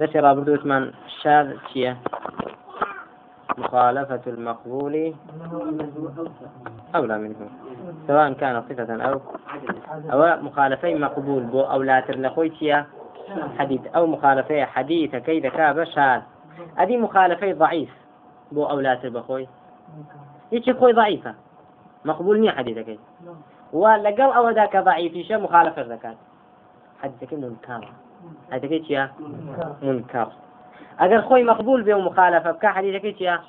دەشی ڕابردووتمان شاذ چییە مخالفة المقبول أولى منه سواء كان صفة أو أو مخالفة مقبول بو أو لا ترلخوي حديث أو مخالفة حديث كي ذكا شاذ. هذه مخالفة ضعيف بو أو لا تربخوي هيك خوي ضعيفة مقبول نية حديثك ولقل أو ذاك ضعيف شو مخالفة زكاة حديثك منكر حديثك يا منكر. أجر خوي مقبول به مخالفة بكا حديثك يا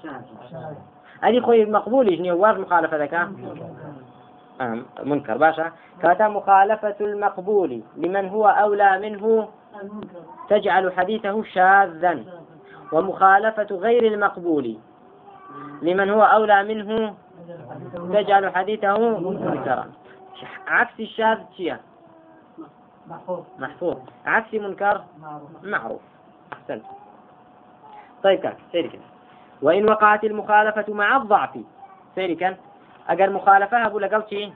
هذه خوي مقبول يجني وار مخالفة ذكاء آه منكر. باشا كاتا مخالفة المقبول لمن هو أولى منه تجعل حديثه شاذا. ومخالفة غير المقبول لمن هو أولى منه تجعل حديثه منكرا. عكس الشاذ شيء محفوظ. محفوظ. عكس منكر؟ معروف. أحسنت. طيب كان سيري كده وإن وقعت المخالفة مع الضعف سيري كان. أجر مخالفة لك شيء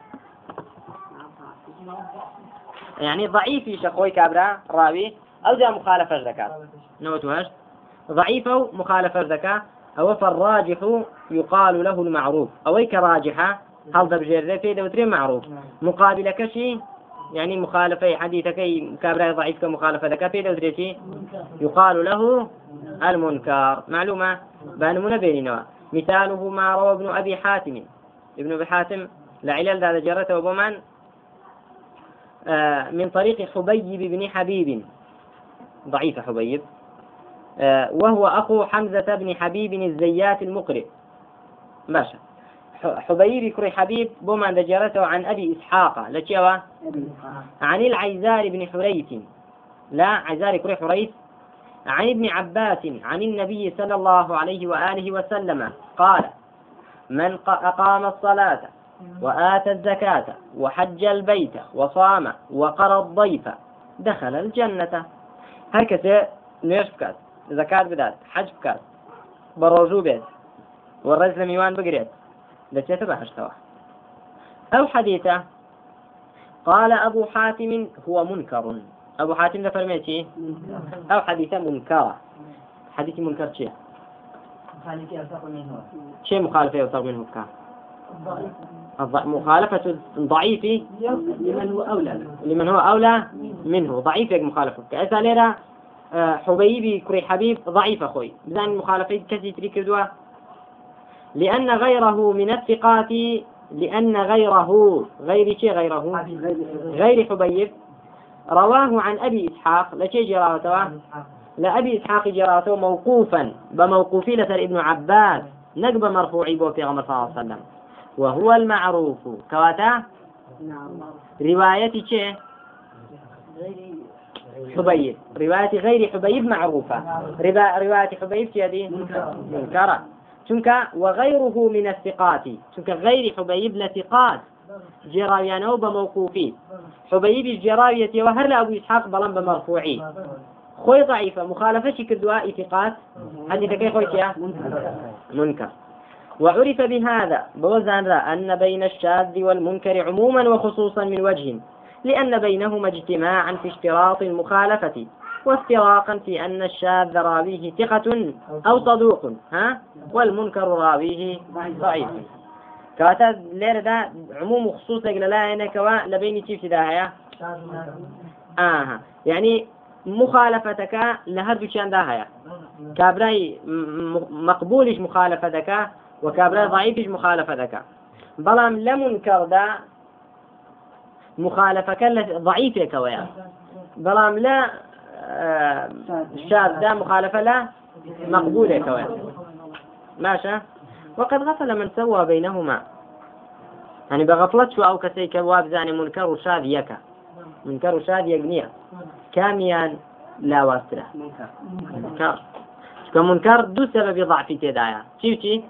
يعني ضعيف شخوي كابرا راوي. أو جاء مخالفة زكاة نوتوهاش ضعيفة مخالفة زكاة أو فالراجح يقال له المعروف. أو كراجحة هل بجير في دوترين معروف. مقابل كشي يعني مخالفة حديثك كابرا ضعيف كمخالفة ذكا في دوترين يقال له المنكر. معلومة؟ بأن بيننا مثاله ما روى ابن أبي حاتم. ابن أبي حاتم لعلل ذا جرته وبمن آه من طريق حبيب بن حبيب. ضعيف حبيب. آه، وهو أخو حمزة بن حبيب الزيات المقرئ. باشا. حبيب كري حبيب بوما دجرته عن أبي إسحاق. لتشيوا عن العيزار بن حريث. لا عيزار كري حريث. عن ابن عباس عن النبي صلى الله عليه وآله وسلم. قال من أقام الصلاة وآتى الزكاة وحج البيت وصام وقرى الضيف دخل الجنة. هكذا نيش زكاة بدات حج بكات بروجو بيت والرجل ميوان بقريت لتيت بحشتوا أو حديثة قال أبو حاتم هو منكر. أبو حاتم ده فرميتي؟ أو حديثة منكرة. حديث منكر شيء؟ شيء مخالفة يوثق منه كان؟ مخالفة ضعيف لمن هو أولى. لمن هو أولى منه. ضعيف مخالفة. كأسا ليرة حبيبي كري حبيب ضعيف أخوي. بزان مخالفة كثير تريك كدوا لأن غيره من الثقات لأن غيره غير شيء غيره؟ غير حبيب. رواه عن أبي إسحاق لشي جراته لأبي إسحاق جراته موقوفا بموقوفي لسر ابن عباس نقب مرفوعي بو في صلى الله عليه وسلم. وهو المعروف. كواتا رواية شيء حبيب. رواية غير حبيب معروفة. رواية حبيب هذه منكرة. شنك وغيره من الثقات. شنك غير حبيب لثقات. جراويانه بموقوفي حبيب الجراوية وهر لأبو إسحاق بلن بمرفوعي. خوي ضعيفة مخالفة كدواء ثقات. حديث كي خوي منكر. وعرف بهذا بوزان أن بين الشاذ والمنكر عموما وخصوصا من وجه. لأن بينهما اجتماعا في اشتراط المخالفة. وافتراقا في أن الشاذ راويه ثقة أو صدوق ها؟ والمنكر راويه ضعيف. كاتا ليرة دا عموم وخصوص لا هنا كوا لبين كيف هيا آه يعني مخالفتك لهر شان دا هيا كابراي مقبولش مخالفتك وكابراي ضعيفش مخالفتك. بلام لمنكر دا مخالفة ضعيفة كويا بلام لا آه، شاذ ده مخالفة لا مقبولة كويا ماشى وقد غفل من سوى بينهما. يعني بغفلت شو أو كسي كواب زاني منكر وشاذ يكا منكر وشاذ يقنيا كاميان لا واسرة منكر. كمنكر دو سبب ضعف تدايا. شي شي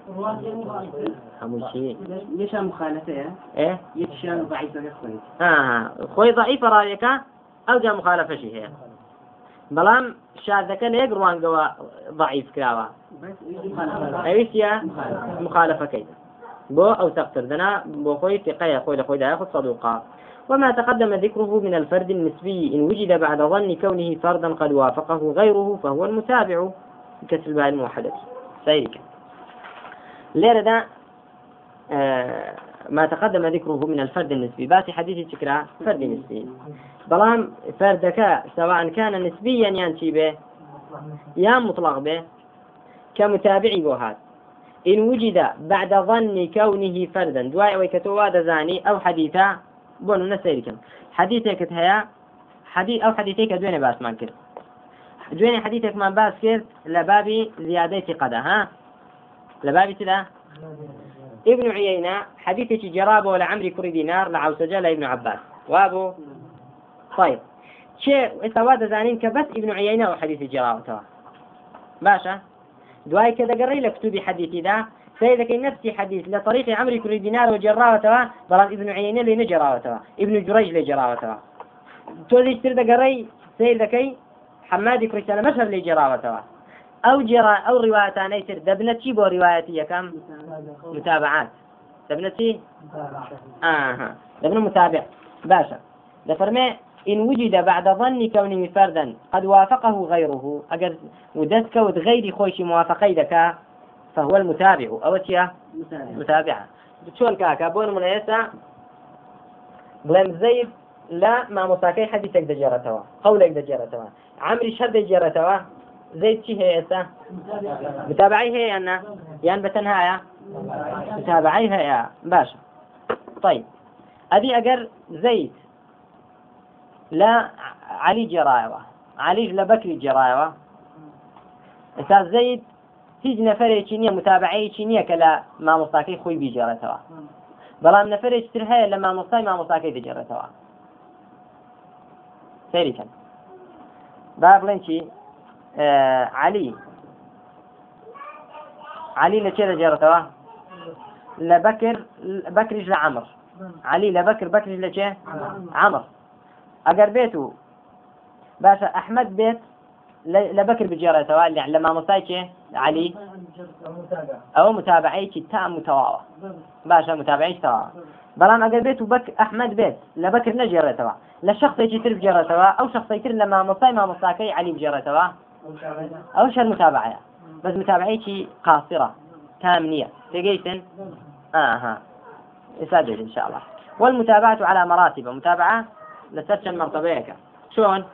همو شي. ليش مخالفة؟ إيه؟ يتشان ضعيفة خوي آه خوي ضعيفة رأيك أو جا مخالفة شي هي؟ بلام شاذەکە لە یەک ڕوانگەوە ضعیف کراوە ئەویستە مخالفەکەی بۆ ئەو سەختردنا بۆ خۆی تقەیە خۆی لە خۆی دای خود صدوقا. وما تقدم ذكره من الفرد النسبي. إن وجد بعد ظن كونه فردا قد وافقه غيره فهو المتابع بكسر الباء الموحدة. سيرك ليرة آه ما تقدم ذكره من الفرد النسبي. باتي حديث تكرا فرد نسبي. بلام فردك سواء كان نسبيا ينتي به يا مطلق به كمتابعي بوهات إن وجد بعد ظن كونه فردا. دواء ويكتوا دزاني أو حديثا بون نسيركم حديثك هيا حديث أو حديثك دوين باس ما كرت دوين حديثك ما باس كرت لبابي زيادة قدا ها؟ لبابي تلا ابن عيينة حديثك جرابة لعمري كري دينار لعوسجة لابن عباس. وابو؟ طيب. شيء استواد زانين كبس ابن عيينة وحديث جرابه توا باشا؟ دواي كذا قري لك كتب حديثي ذا. سيدك نفسي حديث لطريق عمرو كل دينار توا بلان ابن عيينة اللي نجراوة توا ابن جريج اللي جراوة توا تولي اشترد قري سيدك حمادي كريستانا مشهر اللي جراوة توا أو جرا أو رواية نيتر دبنتي بو روايتي كم؟ متابعات. دبنتي آه دبن متابع. باشا. دفرمي إن وجد بعد ظن كونه فردا قد وافقه غيره. أجر ودتك وتغير خوش موافقي دكا فهو المتابع. أو تيا متابعة شون كاكا بون من يسا بلم زيد لا ما مساكي حديثك دجارتوا قولك دجارتوا عمري شد دجارتوا زەی چی هەیە ئێستا؟ متابعی هەیە یاننا یان بەتەنهایە؟ متابعی هەیە. باشە طيب. ئەدی ئەگەر زەیت لە علی جێڕایەوە علیش لە بەکری جێڕایەوە ئێستا زەیت هیچ نەفرێکی نییە متابعەیەکی نییە کە لە مامۆستاکەی خۆی بیجێڕێتەوە. بەڵام نەفرێک تر هەیە لە مامۆستای مامۆستاکەی دەجێڕێتەوە سەریکەن با بڵێن چی؟ علی. علی لە چێ دەجێڕێتەوە؟ لە بەکر بەکریش لە عمر. علی لە بەکر بەکریش لە چێ؟ عمر. ئەگەر بێت و باشە ئەحمد بێت لە بەکر بجێڕێتەوە لە مامۆستای چێ؟ علی. ئەوە متابعەیەکی تا متەواوە. باشە متابعیش تەواوە. بەڵام ئەگەر بێت و بەک ئەحمد بێت لە بەکر نەجێڕێتەوە. لە شخصێکی تر بجێڕێتەوە ئەو شخصی تر لە مامۆستای مامۆستاکەی علی بجێڕێتەوە. ئەو شەر متابعەیە بەس متابعەیەکی قاصرة تام نییە ئێستا دێت إن شاء الله. والمتابعة على مراتب. متابعة لسرشن مرتبيك. شلون؟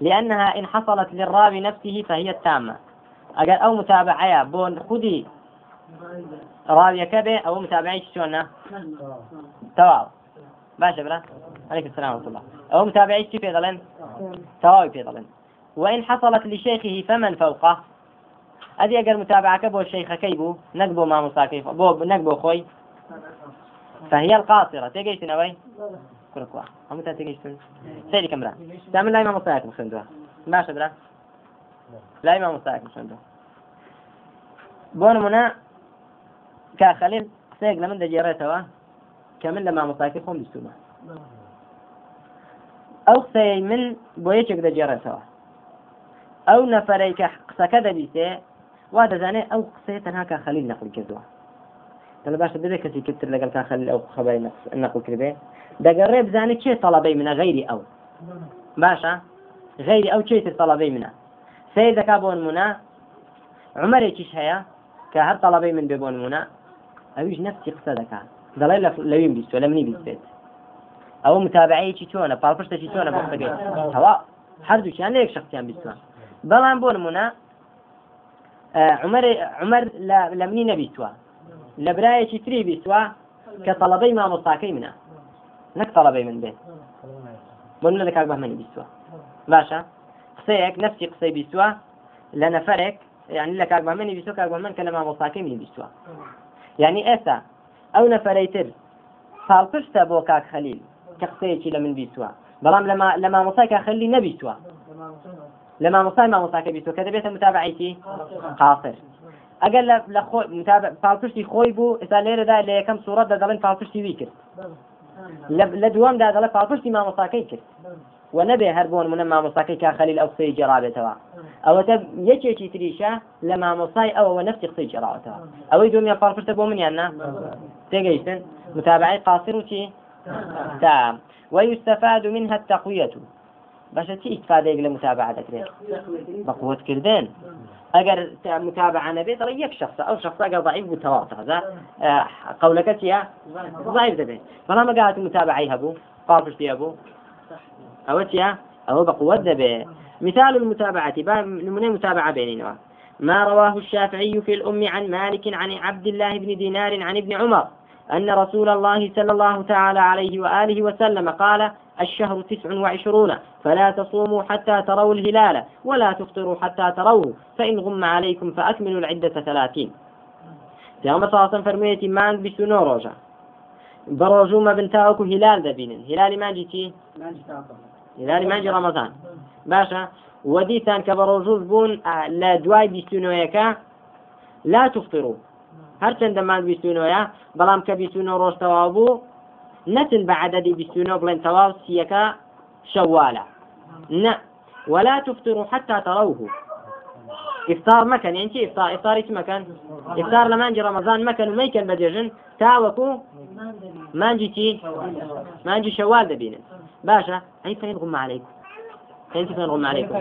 لأنها إن حصلت للراوي نفسه فهي التامة. أقل أو متابعة بون خذي راوي كبه أو متابعي شلون؟ تواو. باشا بلا عليك السلام ورحمة الله. أو متابعي في ظلن؟ تواو في ظلن. وإن حصلت لشيخه فمن فوقه. ئەدی ئەگەر متابعەکە بۆ شەیخەکەی بوو نەک بۆ مامۆساکەی بۆ نەک بۆ خۆی فهي القاصرة. تيجي نوي كركوا. هم تا تيجي شنو؟ سيري كمرا تعمل لاي ما مصاك مخندوا ما شدرا لاي ما مصاك مخندوا بون منا كخليل سيق لمن دجيرتوا كمل لما مصاكي خون بستوما أو سي من بويتشك دجيرتوا أو نفريك قسك دبيسي وهذا زاني أو قصيتها كخليل نقل كذوها دەڵ باشە بێ کەسی کتر لەگەڵ تا خەل ئەو خبری نەقل کردێ. دەگەڕێ بزانێت چێ تەڵەبەی منە غیری ئەو. باشە؟ غیری ئەو چێتر تەڵەبەی منە؟ سێ دەکا بۆ نمونە عمرێکیش هەیە کە هەر تەڵەبەی من بێ بۆ نمونە ئەویش نفسی قسە دەکات دەڵێ لەویم بیست لە منی بیست بێت. ئەو متابعەیەکی چۆنە پاڵپشتێکی چۆنە بۆ قسەکەی هەوا هەردووچیان لە یەک شخصیان بیستوان بەڵام بۆ نمونە عمر لە منی نەبیستوە لە برایەکی تری بیستوە کە تەڵەبەی مامۆستاکەی منە. نەک تەڵەبەی من بێت بۆ لە لە کاک بەمەنی بیستوە باشە. قسەیەک نفسی قسەی بیستوە لە نەفرێک یعنی لە کاک بەمەنی بیستوە کاک بەمەن کە لە مامۆستاکەی منی بیستوە یعنی ئێستا ئەو نەفرەی تر ساڵپشتە بۆ کاک خەلیل کە قسەیەکی لە من بیستوە بەڵام لە مامۆسای کا خەلی نەبیستوە لە مامۆسای مامۆساکە بیستوە کە دەبێتە متابعیتی قاصر ئەگەر لە پاڵپشتی خۆی بوو ئێستا لێرەدا لە یەکەم سوورەتدا دەڵێن پاڵپشتی وی کرد. لە دووەمدا دەڵێ پاڵپشتی مامۆساکەی کرد. و نەبێ هەر بۆن منە مامۆساکەی کا خەلیل ئەو قسەی جێڕابێتەوە. ئەوەتە یەکێکی تریشە لە مامۆسای ئەوەوە نفتی قسەی جێڕاوەتەوە. ئەوەی دومیان پاڵپشتە بۆ منیان نا؟ تێگەیشتن. متابعی قاسر و چی؟ تام ويستفاد منها التقوية. باش تي استفادة لمتابعة ذكرين بقوة كردين اگر متابعة نبي ترى يك شخص أو شخص آه، قولك تيا ضعيف دبي فلا ما قالت متابعة يهبو قافش يهبو أو تيا أو بقوة دبي مثال المتابعة نمونة متابعة بيننا ما رواه الشافعي في الأم عن مالك عن عبد الله بن دينار عن ابن عمر أن رسول الله صلى الله تعالى عليه وآله وسلم قال الشهر تسع وعشرون فلا تصوموا حتى تروا الهلال ولا تفطروا حتى تروه فإن غم عليكم فأكملوا العدة ثلاثين. پیامبر صلی الله فرموویەتی مانگ بیست و نۆ ڕۆژە بە ڕۆژومە بنتاوەکو هلال دەبینن هلالی مانجی چی هلالی مانجی ڕەمەزان باشە ودیتان کە بە ڕۆژوز بوون لە دوای بیستونەوەیەکە لا تفطروا هەرچەندە مانگ بیستونەوەیە بەڵام کە بیستونە ڕۆژ تەواو بوو نتن بعددی بیستونە بڵێن تەواو سیەکە شەوالە نه ولا تفطروا حتى تروه. إفطار مكان يعني شي إفطار؟ إيش مكان؟ إفطار لمانجي رمضان مكان وميكن بديجن. تاوكو؟ مانجي تي مانجي شوال دبينا باشا اي فين غم عليكم؟ فين فين غم عليكم؟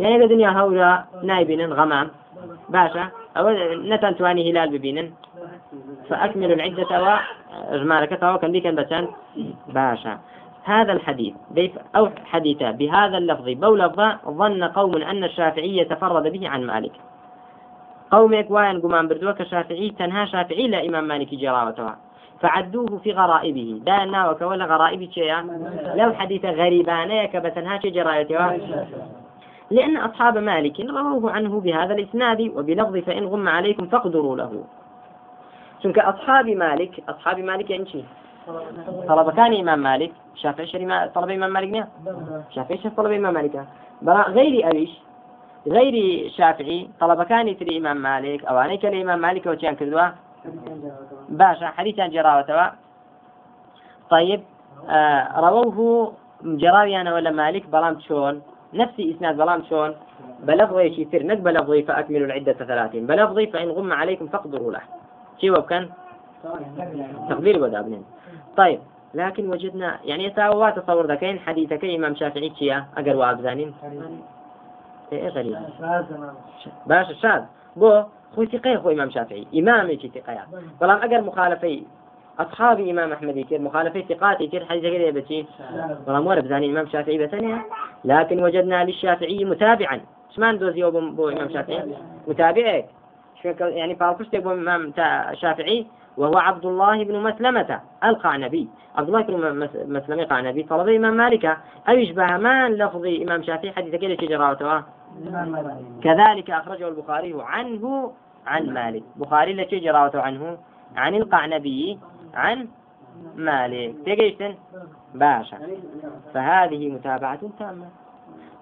يعني الدنيا هورا نايبين غمام. باشا أو نتن تواني هلال ببينن. فأكملوا العدة وإجمالك توا كان كان بسان باشا. هذا الحديث أو حديثا بهذا اللفظ بو لفظا ظن قوم أن الشافعي تفرد به عن مالك. قومك وين قمان بردوك شافعي تنها شافعي لا إمام مالك جراوتها. فعدوه في غرائبه. دانا وكولا غرائب شيئا؟ لو حديث غريبان كبتنها جرايتها لأن أصحاب مالك رووه عنه بهذا الإسناد وبلفظ فإن غم عليكم فاقدروا له. چونك أصحاب مالك أصحاب مالك يعني شيء طلب كان إمام مالك شافعي شري ما طلب إمام مالك شافعي شري طلب إمام مالك بلا غير أبيش غير شافعي طلب كان تري إمام مالك أو أنا كان إمام مالك وشان كذوا باشا حديثا جراوة طيب آه رووه جراوي أنا ولا مالك بلام شون نفسي إسناد بلام شون بلفظي شي سر نك بلفظي فأكملوا العدة ثلاثين بلفظي فإن غم عليكم فاقدروا له. شي وكان تقدير ودابنين طيب لكن وجدنا يعني يتاوى تصور ذكين حديثك إمام شافعي تشيا أقر وابزانين إيه غريب. باش شاذ. بو خوي ثقة خوي إمام شافعي. إمام يجي ثقة بلام أقر مخالفي أصحاب إمام أحمد يكير مخالفي ثقات يكير حديث كذا بتي بلام ورب زاني إمام شافعي بثانية لكن وجدنا للشافعي متابعا. شمان دوزي بو إمام شافعي؟ متابعك. يعني فالفشتك بو إمام شافعي وهو عبد الله بن مسلمة القعنبي. عبد الله بن مسلمة القعنبي طلب إمام مالك أو يشبه ما لفظ إمام شافعي حديث كده شجراته كذلك أخرجه البخاري عنه عن مالك. بخاري لك جراوته عنه؟ عن القعنبي عن مالك. تجيشتن باشا. فهذه متابعة تامة.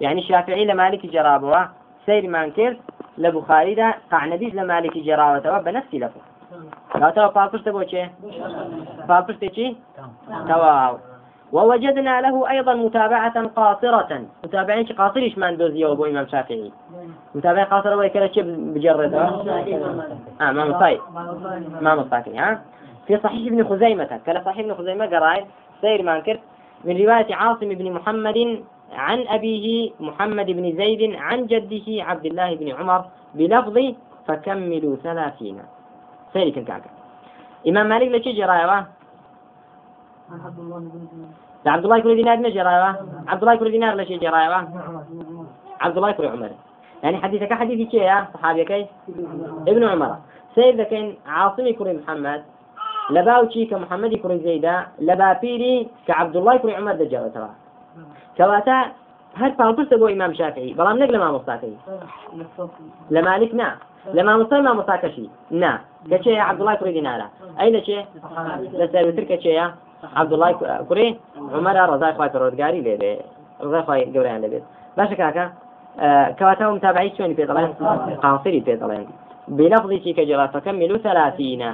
يعني الشافعي لمالك جرابه. سير مانكر لبخاري ده قعنبي لمالك جراوته بنفس لفظ کاتەوە پاپشتە بۆ چێ پاپشتێکی تەواو ووجدنا له أيضا متابعة قاصرة. متابعة قاصرش من دوزيه أبو إمام شافعي. متابعة قاصرة ويكلا شيء بجرد آه ما مصاي ما مصاكي ها في صحيح ابن خزيمة. كلا صحيح ابن خزيمة قراي سير مانكر من رواية عاصم بن محمد عن أبيه محمد بن زيد عن جده عبد الله بن عمر بلفظ فكملوا ثلاثين. سيري كاكا. إمام مالك لشي جرايوة؟ عبد الله كل دينار نجي رايوه عبد الله كل دينار لشي جرايوة؟ عبد الله كل عمر. يعني حديثك حديث شيء يا صحابي كي؟ ابن عمر. سيد كان عاصمي كري محمد لباوشي كمحمد كري زيدا لبا بيري كعبد الله كري عمر دجال ترى. کەواتە هەر پاپرسە بۆ ئیمام شافعی. بەڵام نەک لە مامۆستاکەی. لە مالک نا. لە مامۆستای مامۆستاکەشی. نا. کەچێ عبدوڵای کوڕی دینارە. ئەی لەچێ لە سەروتر کەچەیە عبدوڵای کوڕی عمەرە ڕزای خوای ڕۆزگاری لێ بێ ڕزای خوای گەوریان لەبێت باشە کاکە کەواتە و متابعی شوێنی پێ دەڵێن قاسری پێ دەڵێن بلفظی چی کە جلاسەکە میلو ثلاثینە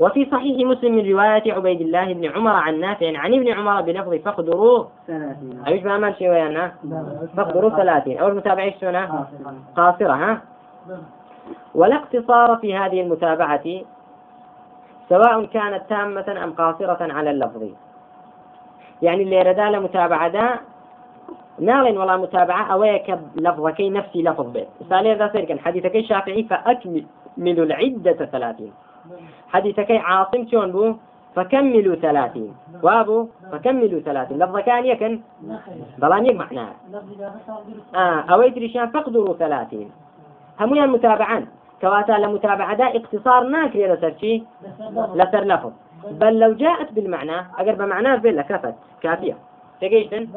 وفي صحيح مسلم من رواية عبيد الله بن عمر عن نافع عن ابن عمر بلفظ فاقدروا. أيش ما مال شيء ويانا؟ فاقدروا ثلاثين. أو المتابعين شونه قاصرة. ها؟ ولا اقتصار في هذه المتابعة سواء كانت تامة أم قاصرة على اللفظ. يعني اللي ردال متابعة دا ناڵێن ولا متابعة ئەوەیە کە كي نفسي لفظ بيت. سألي ذا سيركن حديثك شافعي فأكمل العدة ثلاثين. حديثك عاصم شون بو؟ فكملوا ثلاثين. وابو؟ فكملوا ثلاثين. لفظ كان يكن؟ بلان يك معناه آه ريشان فقدروا ثلاثين. هميان متابعان. كواتا لمتابعة دا اقتصار ناكري لسر شي؟ لسر لفظ. بل لو جاءت بالمعنى أقرب معناه بلا كفت كافية. تجيشتن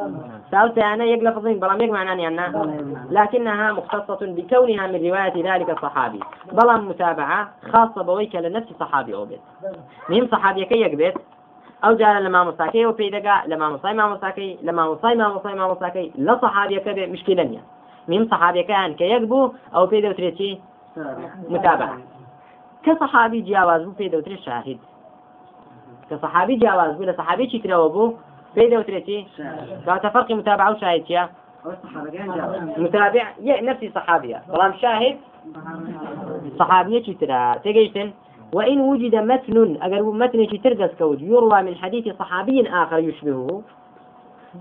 ساو تانا يقل فضين بلام يقمع عن لكنها مختصة بكونها من رواية ذلك الصحابي بلام متابعة خاصة بويك لنفس صحابي أوبت مهم صحابي كي يقبت ئەو جارە لە مامۆساکەی و پێدەگا لە مامۆسای مامۆساکەی لە مامۆسای مامۆسای مامۆساکەی لە سەحابیەکە بێ مشکلە نیە میم سەحابەکەیان کە یەک بوو ئەو پێ دەوترێتی متابە کە سەحابی جیاواز بوو پێ دەوترێت شاهید. کە سەحابی جیاواز بوو لە سەحابێکی ترەوە بوو؟ بيد وتريتي كانت فرق متابعة وشاهد يا. متابع يا نفسي صحابية طالما شاهد صحابية ترى؟ تجيشن وإن وجد متن أجر متن تردس كوج يروى من حديث صحابي آخر يشبهه.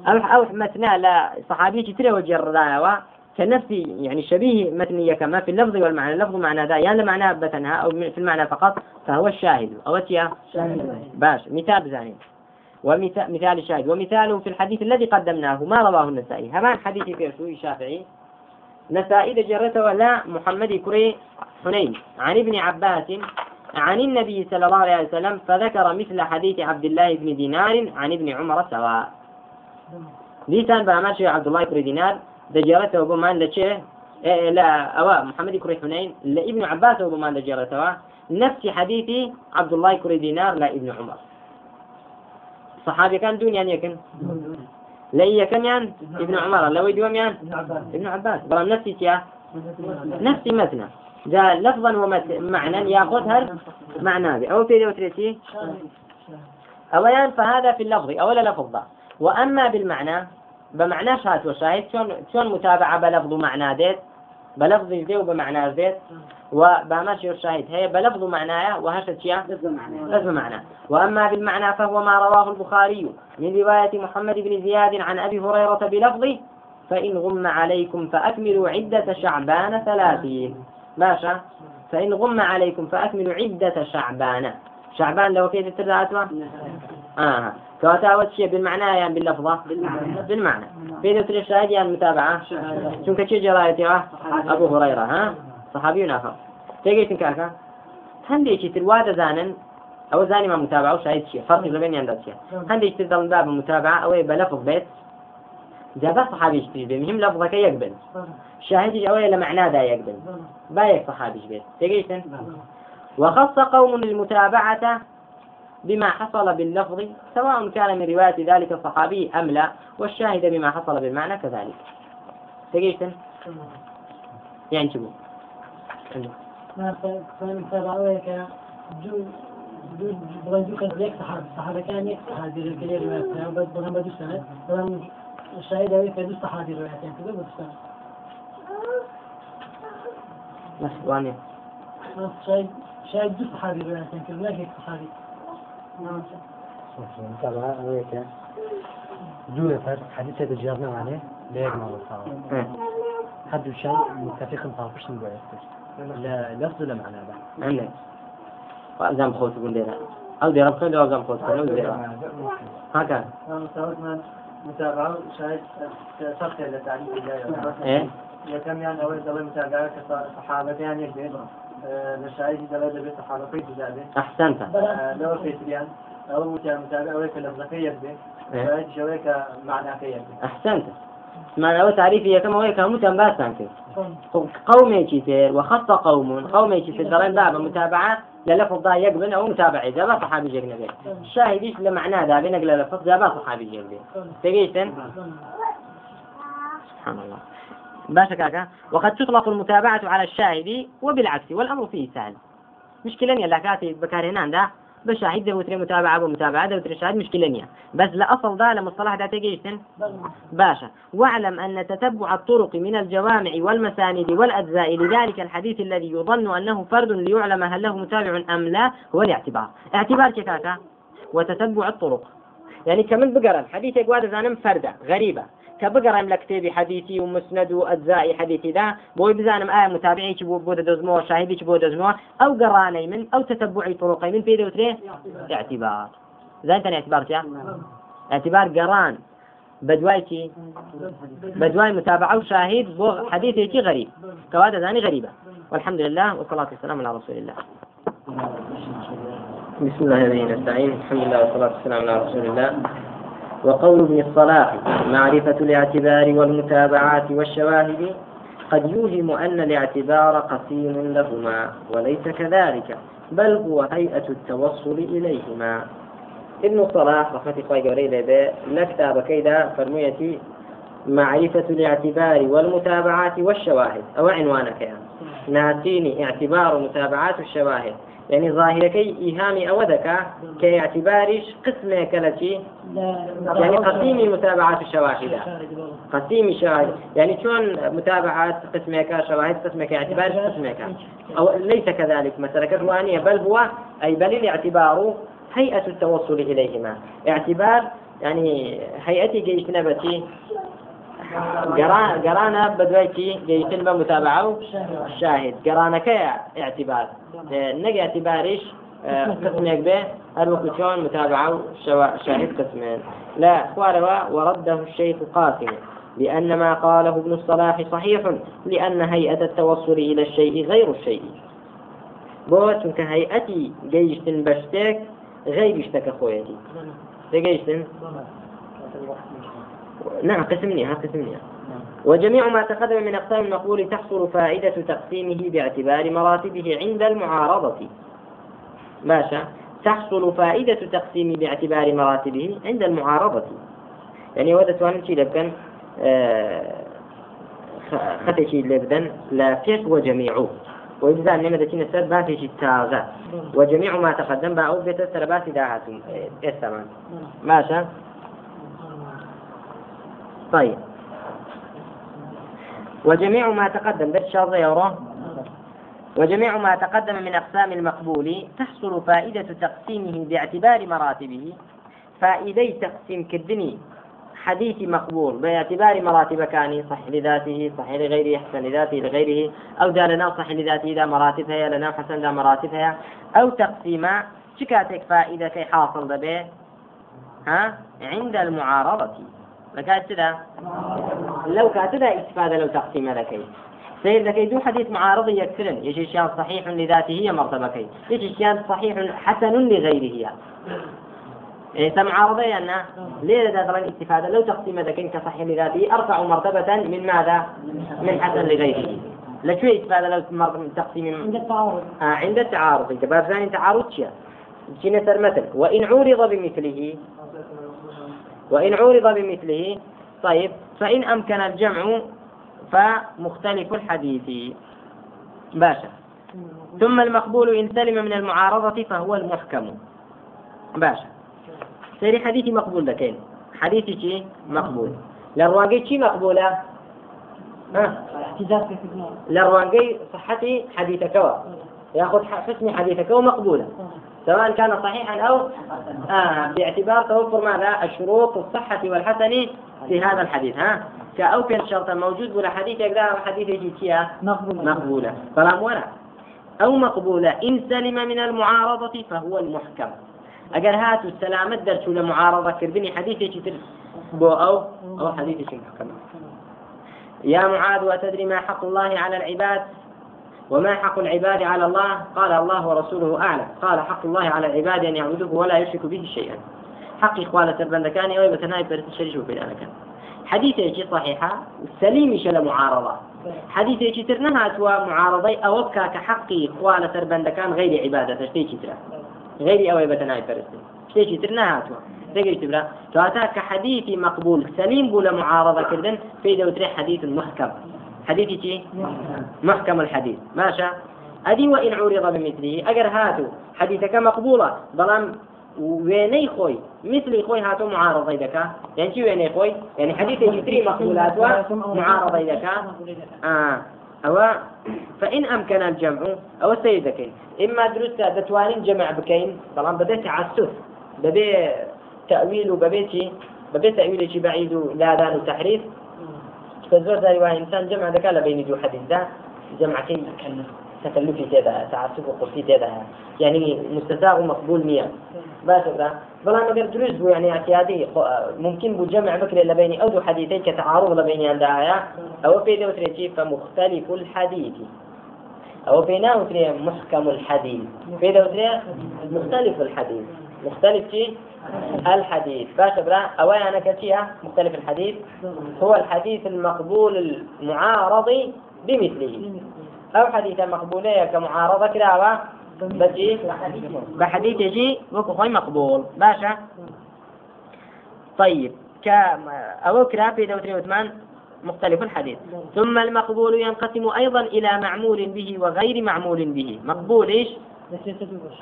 أو أو متنا لا صحابي ترى وجر كنفس يعني شبيه متنية كما في اللفظ والمعنى. اللفظ معنى ذا يعني معنى بتنها أو في المعنى فقط فهو الشاهد. أو تيا باش. مثال زانين ومثال الشاهد ومثاله في الحديث الذي قدمناه ما رواه النسائي. همان حديث في الشافعي. نسائي جرته ولا محمد كري حنين. عن ابن عباس عن النبي صلى الله عليه وسلم فذكر مثل حديث عبد الله بن دينار عن ابن عمر سواء. ليسان بأماشي عبد الله بن دينار دجرته بمان لشيء إيه لا أوا محمد كري حنين. لابن عباس وبمان دجرته نفس حديث عبد الله كري دينار لا ابن عمر. صحابي كان دون يعني يكن لا كم يعني ابن عمر لو يدوم يعني ابن عباس. برا نفسي يا نفسي مثنى جاء لفظا ومعنى ياخذها معنى أو في دوتريتي أولا فهذا في اللفظ. أولا لفظ وأما بالمعنى بمعنى شات وشاهد شون شون متابعة بلفظ معنى ديت؟ بلفظ ذي وبمعنى ذات وبماشي الشاهد هي بلفظ معناه وهشت شيء. لفظ معناه وأما بالمعنى فهو ما رواه البخاري من رواية محمد بن زياد عن أبي هريرة بلفظ فإن غم عليكم فأكملوا عدة شعبان ثلاثين. باشا فإن غم عليكم فأكملوا عدة شعبان. شعبان لو كيف تترى آه. كواتا شيء بالمعنى يعني باللفظة؟ بالمعنى. في ذو الشاهد يعني المتابعة. شنك كي جرايتي أبو هريرة ها؟ صحابي آخر تيجي كاكا هندي ترواد زانن أو زاني ما متابعة وشاهد شيء. فرق بين يندس شيء هندي تدل باب متابعة أو بلفظ بيت. جابا صحابي يشتري به مهم لفظك يقبل. شاهد أو معنى ذا يقبل. بايك صحابي بيت. تيجي وخص قوم المتابعة بما حصل باللفظ سواء كان من رواية ذلك الصحابي أم لا والشاهد بما حصل بالمعنى كذلك. تقيتن يعني شو؟ فمن تبعوك كان كان بغن بدو سنة بغن الشاهد هو يفيدو صحابي رواية كده بدو سنة بس وانيا شاهد شاهد دو صحابي رواية كده ما هيك صحابي؟ طبعا هيك جوه فرد حديثة تجارنا عليه ليك ما بصار حد شيء متفق مطابقش نقول لا لفظ لا معنى بعد عندك وأزام خوت تقول لنا أو دي ربك لو أزام خوت تقول لنا هكذا متابعة شاهد صفحة لتعريف الله إيه كم يعني أول دولة متابعة كصحابة يعني يكبر دلالة بيت جزابه أحسنت. لو في تريان أو متابع يكبر شاهد شويك كيكبر أحسنت. معنى أو تعريفي كما هو كم متنباسا قوم يشتر وخص قوم. قوم يشتر دلالة باب متابعة. للفظ ذا يقبل أو متابعة. إذا ما صحابي جاك الشاهد إيش لمعنى ذا بنقل للفظ ذا ما صحابي جاك تقيتن سبحان الله. باشا كاكا وقد تطلق المتابعة على الشاهد وبالعكس والأمر فيه سهل. مشكلة يلا كاتي بكارهنان ده بشاهد دوتري متابعة ومتابعة دوتري شاهد مشكلة نية. بس لأصل ده لمصطلح ده تجيشتن باشا. واعلم أن تتبع الطرق من الجوامع والمساند والأجزاء لذلك الحديث الذي يظن أنه فرد ليعلم هل له متابع أم لا هو الاعتبار. اعتبار كتاتا وتتبع الطرق. يعني كمن بقرا حديث يقواد زانم فردة غريبة. كبقرا لكتابي حديثي ومسند وأجزائي حديثي ذا. بوي بزانم آية متابعي كبو بود دزمو شاهدي كبو دزمو. أو قراني من أو تتبعي طرقي من في دوتري اعتبار. زين تاني اعتبار جا اعتبار قران. بدوايتي بدواي متابعة وشاهد بو حديثي غريب. كواد زاني غريبة. والحمد لله والصلاة والسلام على رسول الله. بسم الله الرحمن الرحيم. الحمد لله والصلاة والسلام على رسول الله. وقول ابن الصلاح معرفة الاعتبار والمتابعات والشواهد قد يوهم أن الاعتبار قسيم لهما وليس كذلك بل هو هيئة التوصل إليهما ابن الصلاح رحمة الله عليه لكتاب كيدا فرميتي معرفة الاعتبار والمتابعات والشواهد أو عنوانك يعني. ناتيني اعتبار متابعات الشواهد يعني ظاهركي إيهامي أو ذكاء كاعتبارش قسم كالتي يعني قسيم متابعات الشواهد. قسيم الشواهد يعني شلون متابعات قسمك شواهد قسمك اعتبار قسمك أو ليس كذلك مسألة كروانية بل هو أي بل الاعتبار هيئة التوصل إليهما. اعتبار يعني هيئتي جيش نبتي قرانا بدويتي جيتن بمتابعة شاهد. قرانا كي اعتبار. نجي اعتباريش به. هل وقت شلون متابعة شاهد قسمين. لا خواروا ورده الشيخ قاسم لأن ما قاله ابن الصلاح صحيح لأن هيئة التوصل إلى الشيء غير الشيء. بوت كهيئتي جيشتن بشتك غير اشتك خويتي تجيشتن؟ نعم قسمني ها قسمني. وجميع ما تقدم من أقسام المقبول تحصل فائدة تقسيمه باعتبار مراتبه عند المعارضة. ماشا تحصل فائدة تقسيمه باعتبار مراتبه عند المعارضة. يعني ودت وأنا شيء لبكن آه خطي شيء لبدن لا فيش وجميعه وإذا نمد كنا سر باتي شيء تاغا وجميع ما تقدم بيت باتي داهاتهم إيه ماشا طيب. وجميع ما تقدم بيت شاطئ وجميع ما تقدم من أقسام المقبول تحصل فائدة تقسيمه باعتبار مراتبه. فائدة تقسيم كدني حديث مقبول باعتبار مراتب كان صح لذاته صح لغيره حسن لذاته لغيره أو دا لنا صح لذاته ذا مراتبها لنا حسن ذا مراتبها. أو تقسيما شكاتك فائدة حاصل به ها عند المعارضة. لكات كذا لو كاتدا استفادة لو تقسيم لكي. سير لكي دو حديث معارض يكثرن يجي شيان صحيح لذاته هي مرتبة كي. يجي شيان صحيح حسن لغيره إيه معارضة أن ليه ذا طبعا استفادة لو تقسيم ذكين كصحيح لذاته أرفع مرتبة من ماذا؟ من حسن لغيره. لشو استفادة لو تقسيم عند التعارض. آه عند التعارض. إنت باب ثاني تعارض شيء. شنو مثل؟ وإن عورض بمثله وإن عورض بمثله طيب فإن أمكن الجمع فمختلف الحديث. باشا. ثم المقبول إن سلم من المعارضة فهو المحكم. باشا. سيري حديثي مقبول لكين؟ حديثي شي مقبول. للرواقي شي مقبولة؟ ها؟ صحتي حديثك ياخذ حسني حديثك ومقبولة سواء كان صحيحا أو آه باعتبار توفر ماذا؟ الشروط الصحة والحسن في هذا الحديث ها؟ كأوفر الشرط الموجود ولا حديث؟ يقدر حديث يجي مقبولة. مقبولة. فلا ولا؟ أو مقبولة. إن سلم من المعارضة فهو المحكم. أجر هاتوا السلامة درسوا لمعارضة كربني حديث يجي بو أو؟ أو حديث يجي محكم. يا معاذ وتدري ما حق الله على العباد؟ وما حق العباد على الله؟ قال الله ورسوله أعلم. قال حق الله على العباد أن يعبدوه ولا يشركوا به شيئا. حق إخوانة البندكان أو الشريش وفي كان حديث يجي صحيحة سليم شل معارضة. حديث يجي ترنها توا معارضي أو كحق إخوانة البندكان غير عبادة. تشتي ترى؟ غير أو بتناي برس شتي ترنها توا تقدر تبرا تواتا كحديث مقبول. سليم بولا معارضة كردن. في دوتري حديث محكم. حديث شيء محكم الحديث. ماشى. أدي وإن عرض بمثله. أجر هاتو. حديثك مقبولة. بلام ويني خوي. مثل خوي هاتو معارضة دكا يعني شو ويني خوي؟ يعني حديث يجري مقبولات معارضة دكا آه. أو فإن أمكن الجمع. أو سيدك إما درست دتوانين جمع بكين. طبعا بدأت تعسف. ببي تأويل وببيتي ببي تأويل بعيد. لا دان تحريف فزور ذا إنسان جمع ذكاء لبين دو حديث ده جمع كي تكلفي تيدا تعسف وقفتي تيدا يعني مستساغ ومقبول مية. بس ذا بلا ما قدر دروس بو يعني اعتيادي. ممكن بو جمع بكري لبين أو دو حديثين كتعارض لبين عندها أو في دو فمختلف الحديث. أو بيناه وتري محكم الحديث. في مختلف الحديث. مختلف شيء الحديث. باش برا أولا أنا كتيا مختلف الحديث. هو الحديث المقبول المعارض بمثله. أو حديث مقبولية كمعارضة كراوة بس إيه؟ بحديث يجي وكو مقبول. باشا؟ طيب ك أو كرا في دوتري وثمان مختلف الحديث. ثم المقبول ينقسم أيضا إلى معمول به وغير معمول به. مقبول إيش؟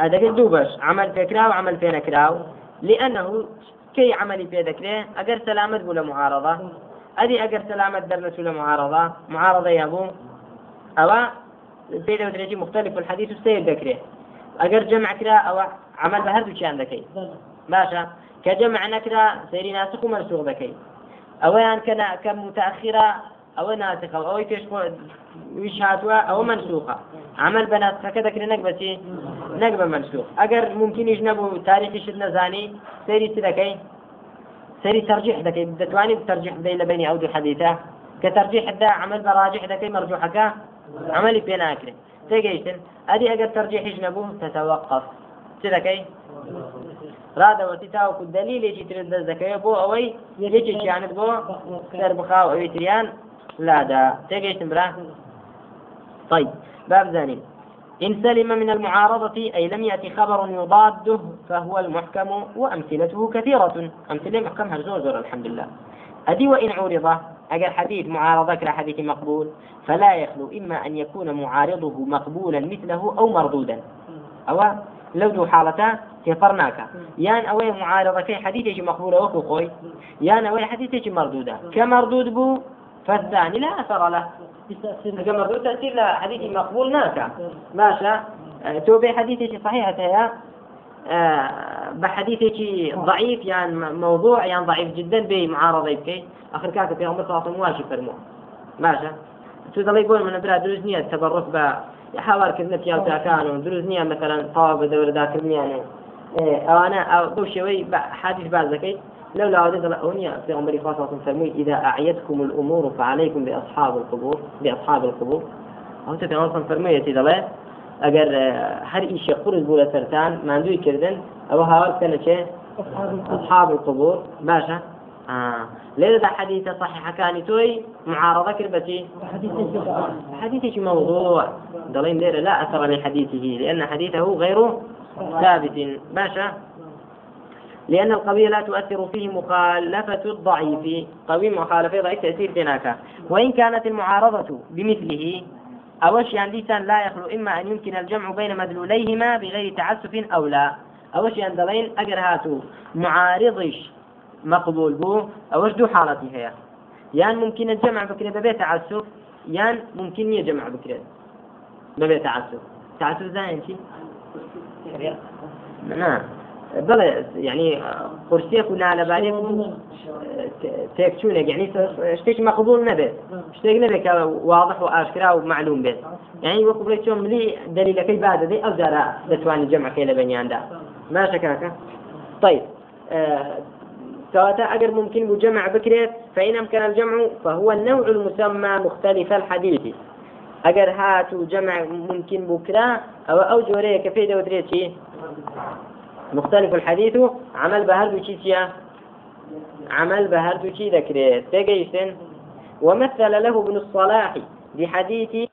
هذا دوبش عمل فكرة وعمل في نكراو لأنه كي عملي في ذكره أجر سلامة ولا معارضة أدي أجر سلامة درنة ولا معارضة معارضة يا أبو أو بين ودرجة مختلف الحديث السير ذكره أجر جمع كرا أو عمل بهذا كان ذكي ماشا كجمع نكرة سيري ناسخ ومنسوخ ذكي أو يعني كان كمتأخرة أو ناسخة أو يكش وش هاتوا أو منسوخة عمل بنات كذا كده نقبة نقبة منسوخ. أجر ممكن يجنبوا تاريخ شدنا زاني سيري سلكي سيري ترجيح ذكي دتواني بترجيح بين بين أودي حديثة كترجيح ده عمل براجح ذكي مرجوحك عملي بين أكله تيجيتن أدي أجر ترجيح يجنبوا تتوقف رادا وتتاو كدليل يجي ترد الزكاة بو أوي يجي يعني بو سربخاو أو يتريان لا دا تيجيتن برا طيب باب ثاني. إن سلم من المعارضة أي لم يأتي خبر يضاده فهو المحكم وأمثلته كثيرة. أمثلة محكم هرزور زور الحمد لله. أدي وإن عورض أجل حديث معارضة حديث مقبول. فلا يخلو إما أن يكون معارضه مقبولا مثله أو مردودا. أو لو دو حالتا تفرناك. يان أوي معارضة في حديث مقبولة وكو خوي. يان أوي حديث مردودة. كمردود بو فالثاني لا أثر له. كما مردود تأثير حديث مقبول ناكا ماشا آه، تو بحديث صحيحة يا. آه، بحديث ضعيف يعني موضوع يعني ضعيف جدا بمعارضة يبكي. آخر كاك في عمر صلى الله عليه وسلم ماشا تو ضل يقول من برا دروز نية التبرك ب حوار كذا تيال كانوا. دروز نية مثلا طواب دولة ذاك يعني. أو أنا أو دو لولا عودت الأونية في عمر صلى الله عليه إذا أعيتكم الأمور فعليكم بأصحاب القبور بأصحاب القبور. أو تتنوى صلى فرمي يتدلي أجر هر إيش قرز بولا سرتان ما عنده كردن أو هاول سنة شيء؟ أصحاب القبور. باشا. آه. ده حديث صحيح كان توي معارضة كربتي. حديث موضوع؟ دلين ليه لا أثر لحديثه لأن حديثه غير ثابت. باشا. لأن القوي لا تؤثر فيه مخالفة الضعيف. قوي مخالفة ضعيف تأثير بناك وإن كانت المعارضة بمثله أوش يعني لسان لا يخلو إما أن يمكن الجمع بين مدلوليهما بغير تعسف أو لا. أوش يعني دلين أجر هاتو. معارضش مقبول بو أوش دو حالتي هي. يعني ممكن الجمع بكرة ببيت تعسف يعني ممكن يجمع بكرة ببيت تعسف. تعسف زين شي؟ نعم. بلى يعني قرسي كنا على بالي تكشونه يعني اشتيك مقبول نبي اشتيك نبي واضح واشكرا ومعلوم به يعني وقبل شو ملي دليل كي بعد ذي أو دارا دتوان جمع كيلا بنيان دا ما شكاك طيب آه سواء أجر ممكن بجمع بكرة فإن أمكن الجمع فهو النوع المسمى مختلف الحديث. أجر هاتو جمع ممكن بكرة أو أو جوريه كفيدة ودريتي مختلف الحديث. عمل بهردو چيتيا عمل بهردو چي ذكرت تجيسن ومثل له ابن الصلاح بحديث